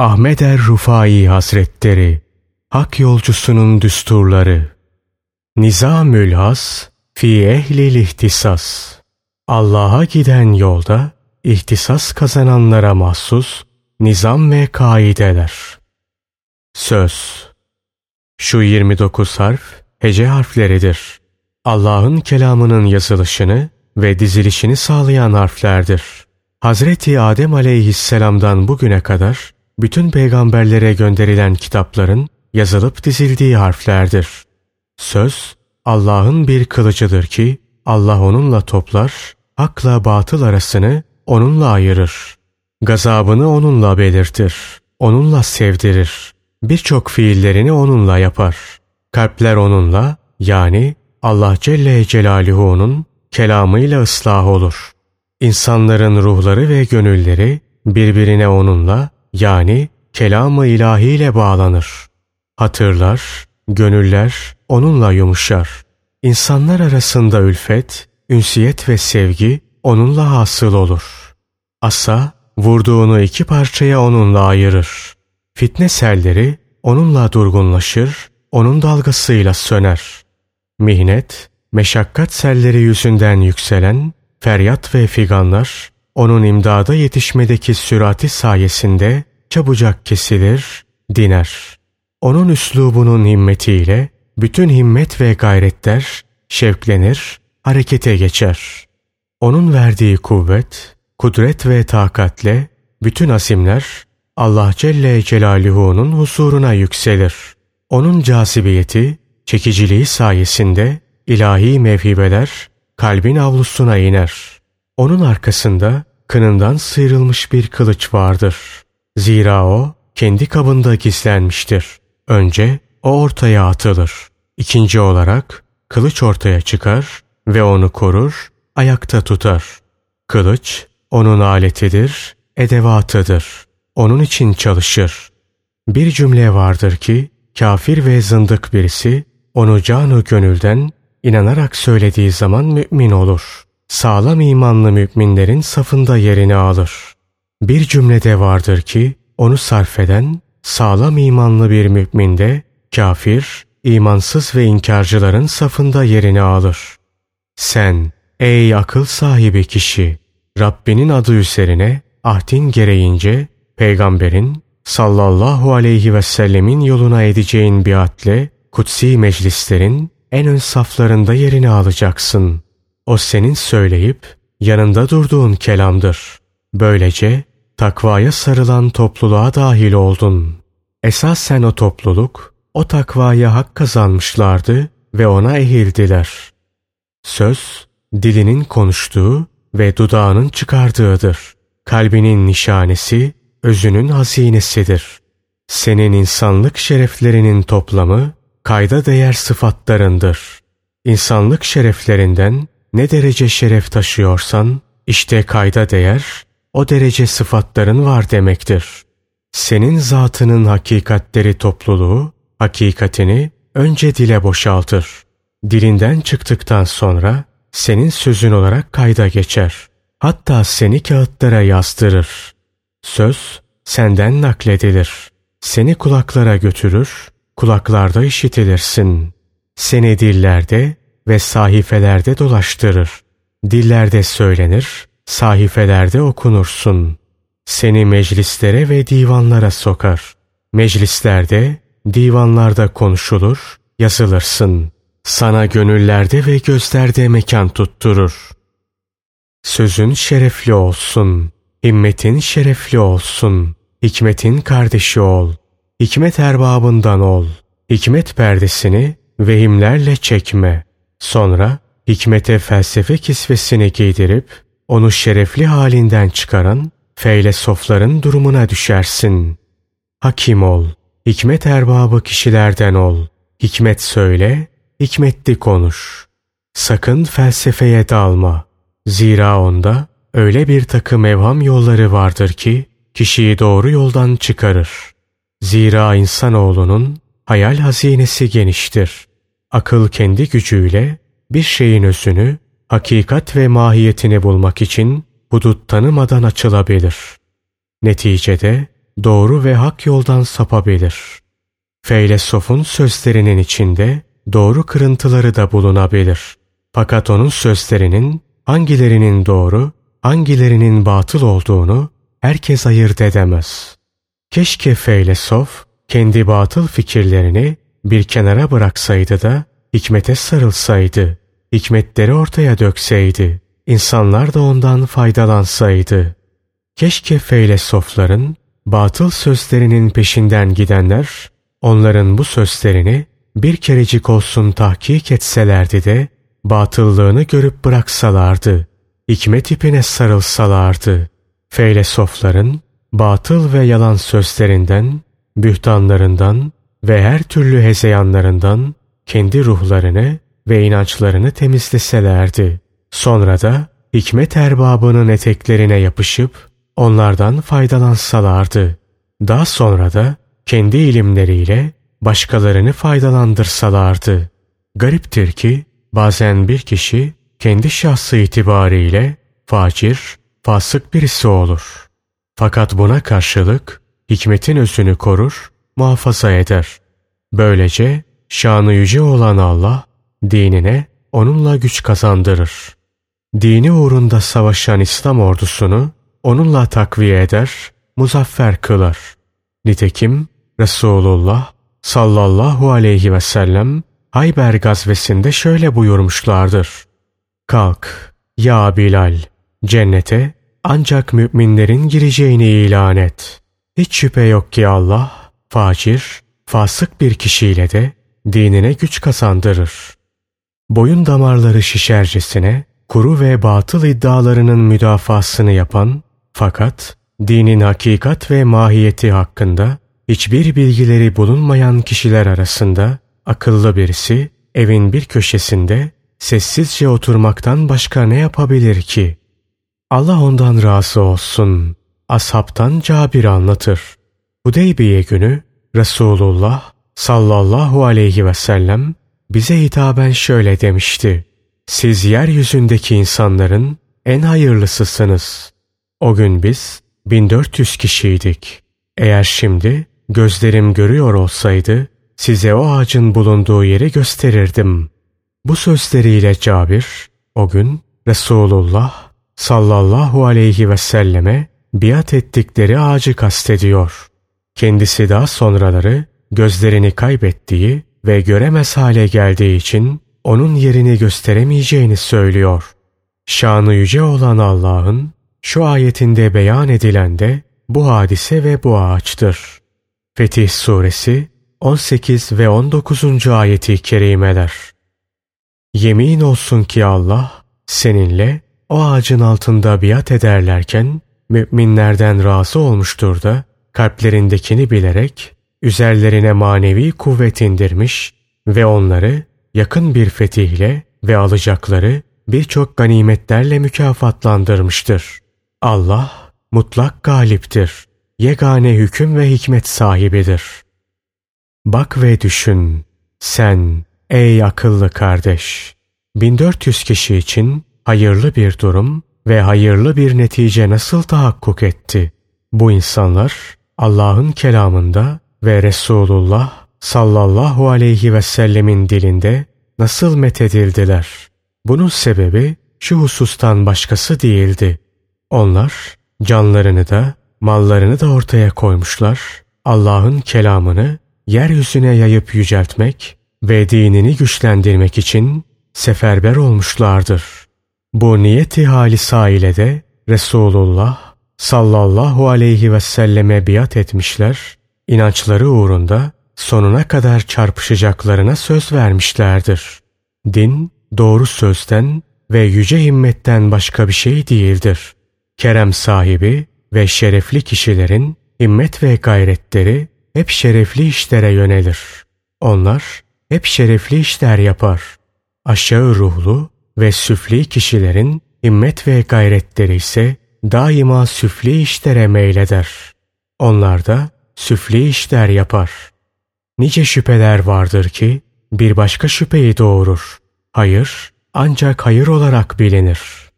Ahmet er Rufai Hazretleri Hak yolcusunun düsturları Nizamül Has Fi ehlil ihtisas Allah'a giden yolda ihtisas kazananlara mahsus nizam ve kaideler. Söz Şu 29 harf hece harfleridir. Allah'ın kelamının yazılışını ve dizilişini sağlayan harflerdir. Hazreti Adem aleyhisselamdan bugüne kadar bütün peygamberlere gönderilen kitapların yazılıp dizildiği harflerdir. Söz, Allah'ın bir kılıcıdır ki Allah onunla toplar, hakla batıl arasını onunla ayırır. Gazabını onunla belirtir, onunla sevdirir. Birçok fiillerini onunla yapar. Kalpler onunla, yani Allah Celle Celaluhu'nun kelamıyla ıslah olur. İnsanların ruhları ve gönülleri birbirine onunla, yani kelamı ilahiyle bağlanır. Hatırlar, gönüller onunla yumuşar. İnsanlar arasında ülfet, ünsiyet ve sevgi onunla hasıl olur. Asa, vurduğunu iki parçaya onunla ayırır. Fitne selleri onunla durgunlaşır, onun dalgasıyla söner. Mihnet, meşakkat selleri yüzünden yükselen feryat ve figanlar, onun imdada yetişmedeki sürati sayesinde çabucak kesilir, diner. Onun üslubunun himmetiyle bütün himmet ve gayretler şevklenir, harekete geçer. Onun verdiği kuvvet, kudret ve takatle bütün asimler Allah Celle Celaluhu'nun huzuruna yükselir. Onun cazibiyeti, çekiciliği sayesinde ilahi mevhibeler kalbin avlusuna iner. Onun arkasında kınından sıyrılmış bir kılıç vardır. Zira o kendi kabında gizlenmiştir. Önce o ortaya atılır. İkinci olarak kılıç ortaya çıkar ve onu korur, ayakta tutar. Kılıç onun aletidir, edevatıdır. Onun için çalışır. Bir cümle vardır ki kafir ve zındık birisi onu canu gönülden inanarak söylediği zaman mümin olur. Sağlam imanlı müminlerin safında yerini alır. Bir cümlede vardır ki onu sarf eden sağlam imanlı bir mümin de kafir, imansız ve inkarcıların safında yerini alır. Sen ey akıl sahibi kişi Rabbinin adı üzerine ahdin gereğince peygamberin sallallahu aleyhi ve sellemin yoluna edeceğin biatle kutsi meclislerin en ön saflarında yerini alacaksın. O senin söyleyip yanında durduğun kelamdır. Böylece takvaya sarılan topluluğa dahil oldun. Esas sen o topluluk o takvaya hak kazanmışlardı ve ona ehildiler. Söz, dilinin konuştuğu ve dudağının çıkardığıdır. Kalbinin nişanesi, özünün hazinesidir. Senin insanlık şereflerinin toplamı, kayda değer sıfatlarındır. İnsanlık şereflerinden ne derece şeref taşıyorsan, işte kayda değer, o derece sıfatların var demektir. Senin zatının hakikatleri topluluğu, hakikatini önce dile boşaltır. Dilinden çıktıktan sonra senin sözün olarak kayda geçer. Hatta seni kağıtlara yazdırır. Söz senden nakledilir. Seni kulaklara götürür, kulaklarda işitilirsin. Seni dillerde ve sahifelerde dolaştırır. Dillerde söylenir, sahifelerde okunursun. Seni meclislere ve divanlara sokar. Meclislerde, divanlarda konuşulur, yazılırsın. Sana gönüllerde ve gözlerde mekan tutturur. Sözün şerefli olsun, himmetin şerefli olsun, hikmetin kardeşi ol, hikmet erbabından ol, hikmet perdesini vehimlerle çekme. Sonra hikmete felsefe kisvesini giydirip onu şerefli halinden çıkaran feylesofların durumuna düşersin. Hakim ol, hikmet erbabı kişilerden ol, hikmet söyle, hikmetli konuş. Sakın felsefeye dalma. Zira onda öyle bir takım evham yolları vardır ki kişiyi doğru yoldan çıkarır. Zira insanoğlunun hayal hazinesi geniştir. Akıl kendi gücüyle bir şeyin özünü, hakikat ve mahiyetini bulmak için hudut tanımadan açılabilir. Neticede doğru ve hak yoldan sapabilir. Feylesofun sözlerinin içinde doğru kırıntıları da bulunabilir. Fakat onun sözlerinin hangilerinin doğru, hangilerinin batıl olduğunu herkes ayırt edemez. Keşke feylesof kendi batıl fikirlerini bir kenara bıraksaydı da hikmete sarılsaydı, hikmetleri ortaya dökseydi, insanlar da ondan faydalansaydı. Keşke feylesofların batıl sözlerinin peşinden gidenler, onların bu sözlerini bir kerecik olsun tahkik etselerdi de, batıllığını görüp bıraksalardı, hikmet ipine sarılsalardı. Feylesofların batıl ve yalan sözlerinden, bühtanlarından ve her türlü hezeyanlarından kendi ruhlarını ve inançlarını temizleselerdi. Sonra da hikmet erbabının eteklerine yapışıp onlardan faydalansalardı. Daha sonra da kendi ilimleriyle başkalarını faydalandırsalardı. Gariptir ki bazen bir kişi kendi şahsı itibariyle facir, fasık birisi olur. Fakat buna karşılık hikmetin özünü korur, muhafaza eder. Böylece şanı yüce olan Allah dinine onunla güç kazandırır. Dini uğrunda savaşan İslam ordusunu onunla takviye eder, muzaffer kılar. Nitekim Resulullah sallallahu aleyhi ve sellem Hayber gazvesinde şöyle buyurmuşlardır. Kalk ya Bilal cennete ancak müminlerin gireceğini ilan et. Hiç şüphe yok ki Allah facir, fasık bir kişiyle de dinine güç kazandırır. Boyun damarları şişercesine kuru ve batıl iddialarının müdafasını yapan fakat dinin hakikat ve mahiyeti hakkında hiçbir bilgileri bulunmayan kişiler arasında akıllı birisi evin bir köşesinde sessizce oturmaktan başka ne yapabilir ki? Allah ondan razı olsun. Ashabtan Cabir anlatır. Hudeybiye günü Resulullah sallallahu aleyhi ve sellem bize hitaben şöyle demişti. Siz yeryüzündeki insanların en hayırlısısınız. O gün biz 1400 kişiydik. Eğer şimdi gözlerim görüyor olsaydı size o ağacın bulunduğu yeri gösterirdim. Bu sözleriyle Cabir o gün Resulullah sallallahu aleyhi ve selleme biat ettikleri ağacı kastediyor. Kendisi daha sonraları gözlerini kaybettiği ve göremez hale geldiği için onun yerini gösteremeyeceğini söylüyor. Şanı yüce olan Allah'ın şu ayetinde beyan edilen de bu hadise ve bu ağaçtır. Fetih Suresi 18 ve 19. ayeti kerimeler. Yemin olsun ki Allah seninle o ağacın altında biat ederlerken müminlerden razı olmuştur da kalplerindekini bilerek üzerlerine manevi kuvvet indirmiş ve onları yakın bir fetihle ve alacakları birçok ganimetlerle mükafatlandırmıştır. Allah mutlak galiptir. Yegane hüküm ve hikmet sahibidir. Bak ve düşün. Sen ey akıllı kardeş. 1400 kişi için hayırlı bir durum ve hayırlı bir netice nasıl tahakkuk etti? Bu insanlar Allah'ın kelamında ve Resulullah sallallahu aleyhi ve sellemin dilinde nasıl methedildiler? Bunun sebebi şu husustan başkası değildi. Onlar canlarını da mallarını da ortaya koymuşlar. Allah'ın kelamını yeryüzüne yayıp yüceltmek ve dinini güçlendirmek için seferber olmuşlardır. Bu niyeti halisa ile de Resulullah sallallahu aleyhi ve selleme biat etmişler, inançları uğrunda sonuna kadar çarpışacaklarına söz vermişlerdir. Din, doğru sözden ve yüce himmetten başka bir şey değildir. Kerem sahibi ve şerefli kişilerin himmet ve gayretleri hep şerefli işlere yönelir. Onlar hep şerefli işler yapar. Aşağı ruhlu ve süfli kişilerin himmet ve gayretleri ise daima süfli işlere meyleder. Onlar da süfli işler yapar. Nice şüpheler vardır ki bir başka şüpheyi doğurur. Hayır ancak hayır olarak bilinir.''